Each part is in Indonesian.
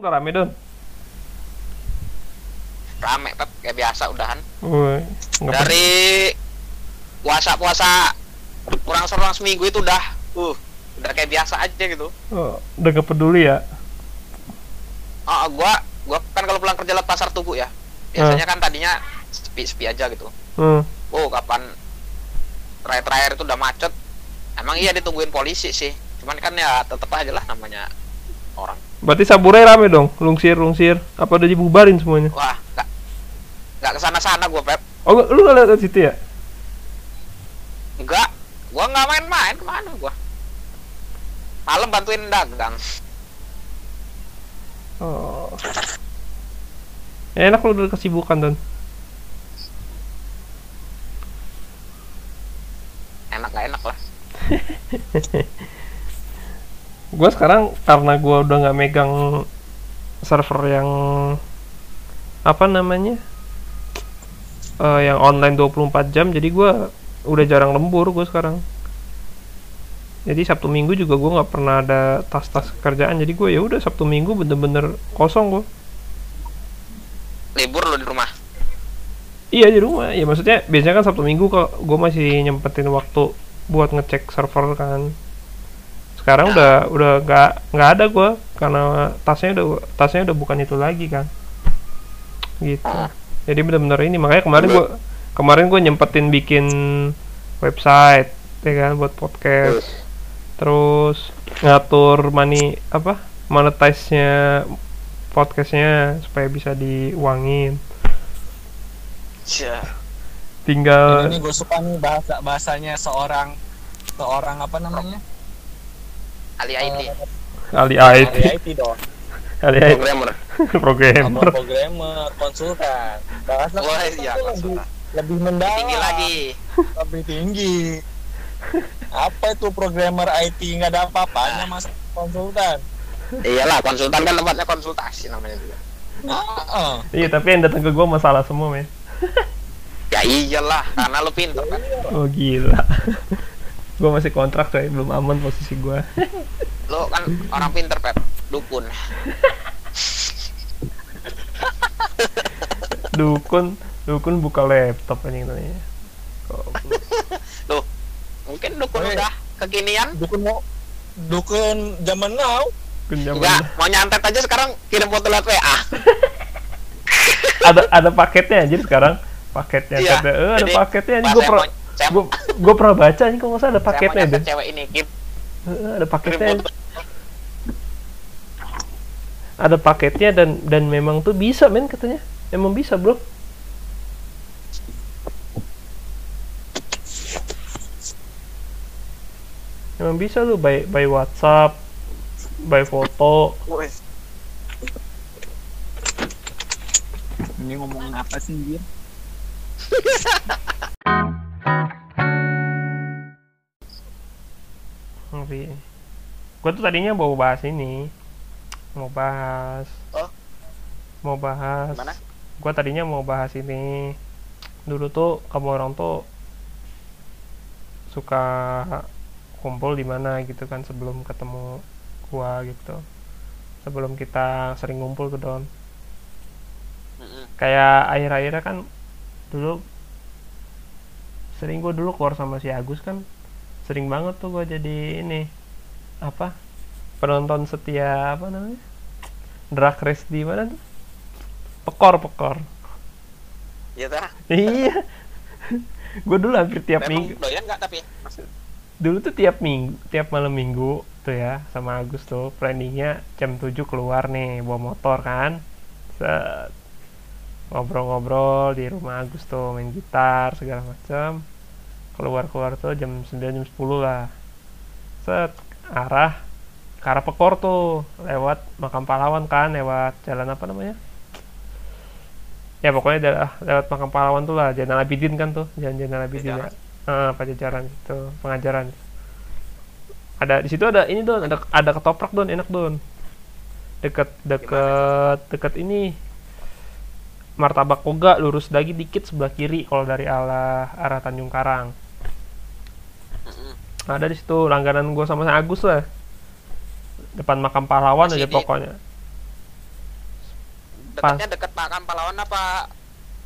Udah rame Don. Rame Pep kayak biasa udahan. Dari puasa-puasa kurang serang seminggu itu udah uh udah kayak biasa aja gitu. oh, udah gak peduli ya. Ah, gua gua kan kalau pulang kerja lewat pasar tubuh ya. Biasanya kan tadinya sepi-sepi aja gitu. Hmm. Oh, kapan terakhir-terakhir itu udah macet. Emang iya ditungguin polisi sih. Cuman kan ya tetep aja lah namanya orang. Berarti saburai rame dong, lungsir lungsir. Apa udah dibubarin semuanya? Wah, nggak nggak ke sana-sana gua Pep. Oh, lu nggak lihat situ ya? Enggak, gua nggak main-main ke mana gua. Malam bantuin dagang. Oh. Ya, enak lu udah kesibukan Don. Enak gak enak lah. Gua sekarang karena gua udah nggak megang server yang apa namanya? Eh, yang online 24 jam jadi gua udah jarang lembur gua sekarang. Jadi Sabtu Minggu juga gua nggak pernah ada tas-tas kerjaan jadi gua ya udah Sabtu Minggu bener-bener kosong gua. Libur lu di rumah. Iya di rumah. Ya maksudnya biasanya kan Sabtu Minggu kok gue masih nyempetin waktu buat ngecek server kan. Sekarang udah udah nggak nggak ada gue karena tasnya udah tasnya udah bukan itu lagi kan. Gitu. Jadi bener-bener ini makanya kemarin gue kemarin gue nyempetin bikin website ya kan buat podcast. Terus ngatur money apa monetize-nya podcastnya supaya bisa diuangin. Iya. Tinggal ini gue suka nih bahasa bahasanya seorang seorang apa namanya Ali IT, Ali Ahli IT, IT dong Ali IT programmer. programmer. programmer konsultan bahasa Wah, konsultan iya, tuh lebih konsultan. lebih mendalam Tinggi lagi. lebih tinggi apa itu programmer IT nggak ada apa-apanya mas konsultan Iyalah, konsultan kan tempatnya konsultasi namanya juga. Ah, Iya tapi yang datang ke gua masalah semua men. Ya iyalah, karena lu pinter kan. Oh gila. Gua masih kontrak coy, belum aman posisi gua. Lu kan orang pinter, Pep. Dukun. dukun, dukun buka laptop anjing tanya. Tuh. Mungkin dukun Weh. udah kekinian. dukun mau dukun zaman now Dukun zaman Enggak, mau nyantet aja sekarang kirim foto lewat WA. ada ada paketnya anjir sekarang. Paketnya Iya, kata, eh, ada jadi paketnya anjing Pas gua saya pernah baca anjing kok masa ada paketnya deh. cewek ini, Eh, ada paketnya. Ada paketnya dan dan memang tuh bisa men katanya. Emang bisa, Bro. Emang bisa lu by by WhatsApp, by foto. Ini ngomongin apa sih dia Tapi gua tuh tadinya mau bahas ini. Mau bahas. Oh. Mau bahas. Gimana? Gua tadinya mau bahas ini. Dulu tuh kamu orang tuh suka kumpul di mana gitu kan sebelum ketemu gua gitu. Sebelum kita sering ngumpul tuh Don. Kayak akhir-akhirnya kan dulu sering gue dulu keluar sama si Agus kan sering banget tuh gue jadi ini apa penonton setia apa namanya drag race di mana tuh pekor pekor Iya dah. iya gue dulu hampir tiap Memang minggu doyan nggak tapi? Mas? dulu tuh tiap minggu tiap malam minggu tuh ya sama Agus tuh planningnya jam 7 keluar nih bawa motor kan Set. ngobrol-ngobrol di rumah Agus tuh main gitar segala macam keluar-keluar tuh jam 9 jam 10 lah. Set arah ke arah Pekor tuh lewat makam pahlawan kan lewat jalan apa namanya? Ya pokoknya adalah lewat makam pahlawan tuh lah jalan Abidin kan tuh jalan jalan Abidin ya. Eh, pajajaran itu pengajaran. Ada di situ ada ini don ada ada ketoprak don enak don. Deket deket deket ini. Martabak koga lurus lagi dikit sebelah kiri kalau dari arah arah Tanjung Karang. Ada di situ. Langganan gue sama si Agus lah. Depan makam pahlawan Masih aja di- pokoknya. Dekatnya deket makam pahlawan apa?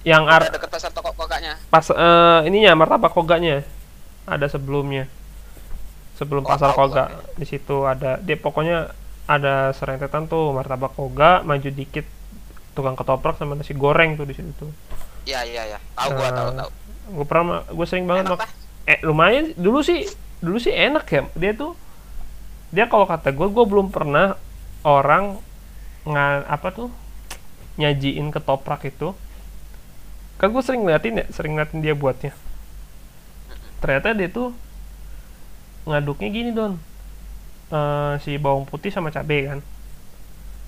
yang ar deket pasar toko kokaknya. pas eh, ininya martabak koganya ada sebelumnya. Sebelum Oh, pasar tahu koga. gua. di situ ada. Dia pokoknya ada serentetan tuh martabak koga maju dikit tukang ketoprak sama nasi goreng tuh di situ. Tuh Iya iya iya. Tahu gua tahu Eh, tahu. gue pernah gue sering banget Enak mak eh lumayan. Dulu sih dulu sih enak ya. Dia tuh dia kalau kata gue gue belum pernah orang nga apa tuh nyajiin ketoprak itu. Kan gue sering ngeliatin ya sering ngeliatin dia buatnya. Ternyata dia tuh ngaduknya gini don. Eh, si bawang putih sama cabai kan.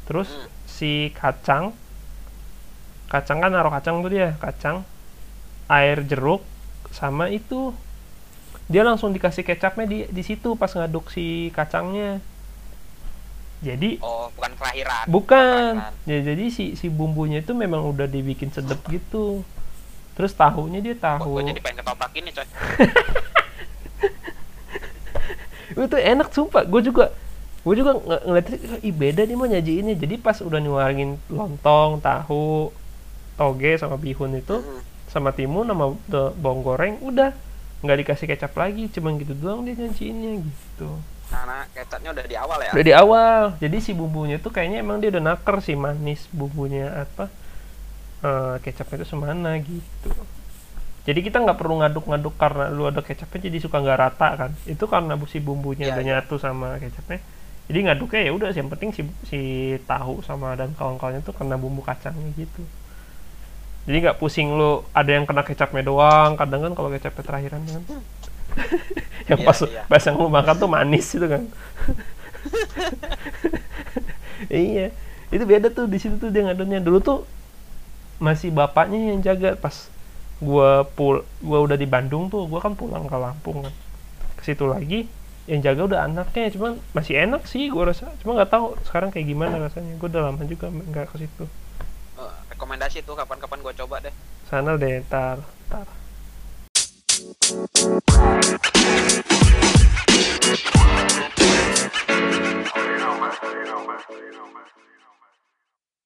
Terus si kacang kacang kan naruh kacang tuh dia kacang air jeruk sama itu dia langsung dikasih kecapnya di di situ pas ngaduk si kacangnya jadi Oh, bukan kelahiran. bukan Kelahiran. ya jadi si si bumbunya itu memang udah dibikin sedep gitu terus tahunya dia tahu gue jadi pengen ketoprak ini coy. itu enak sumpah gue juga gue juga ng ngeliatnya ih beda nih mau nyajiinnya jadi pas udah nyuarin lontong tahu toge sama bihun itu Hmm. sama timun sama the- bawang goreng udah nggak dikasih kecap lagi cuman gitu doang dia nyajiinnya gitu. Karena kecapnya udah di awal ya. udah di awal. Jadi si bumbunya tuh kayaknya emang dia udah naker sih manis bumbunya apa eh, kecapnya itu semana gitu. Jadi kita nggak perlu ngaduk-ngaduk karena lu ada kecapnya jadi suka nggak rata kan? Itu karena si bumbunya Iya, udah iya. nyatu sama kecapnya. Jadi ngaduknya ya udah yang penting si si tahu sama dan kawan-kawannya tuh kena bumbu kacangnya gitu jadi nggak pusing lu ada yang kena kecapnya doang. Kadang kan kalau kecapnya terakhiran kan. Yang pas iya. pas yang lu makan tuh manis itu kan. Iya. Itu beda tuh di situ tuh dia ngaduknya dulu tuh masih bapaknya yang jaga. Pas gua pul gua udah di Bandung tuh gua kan pulang ke Lampung kan. Ke situ lagi yang jaga udah anaknya. Cuman masih enak sih gua rasa. Cuma nggak tahu sekarang kayak gimana rasanya. Gua udah lama juga nggak ke situ rekomendasi tuh kapan-kapan gue coba deh sana deh tar tar you know. You know. You know.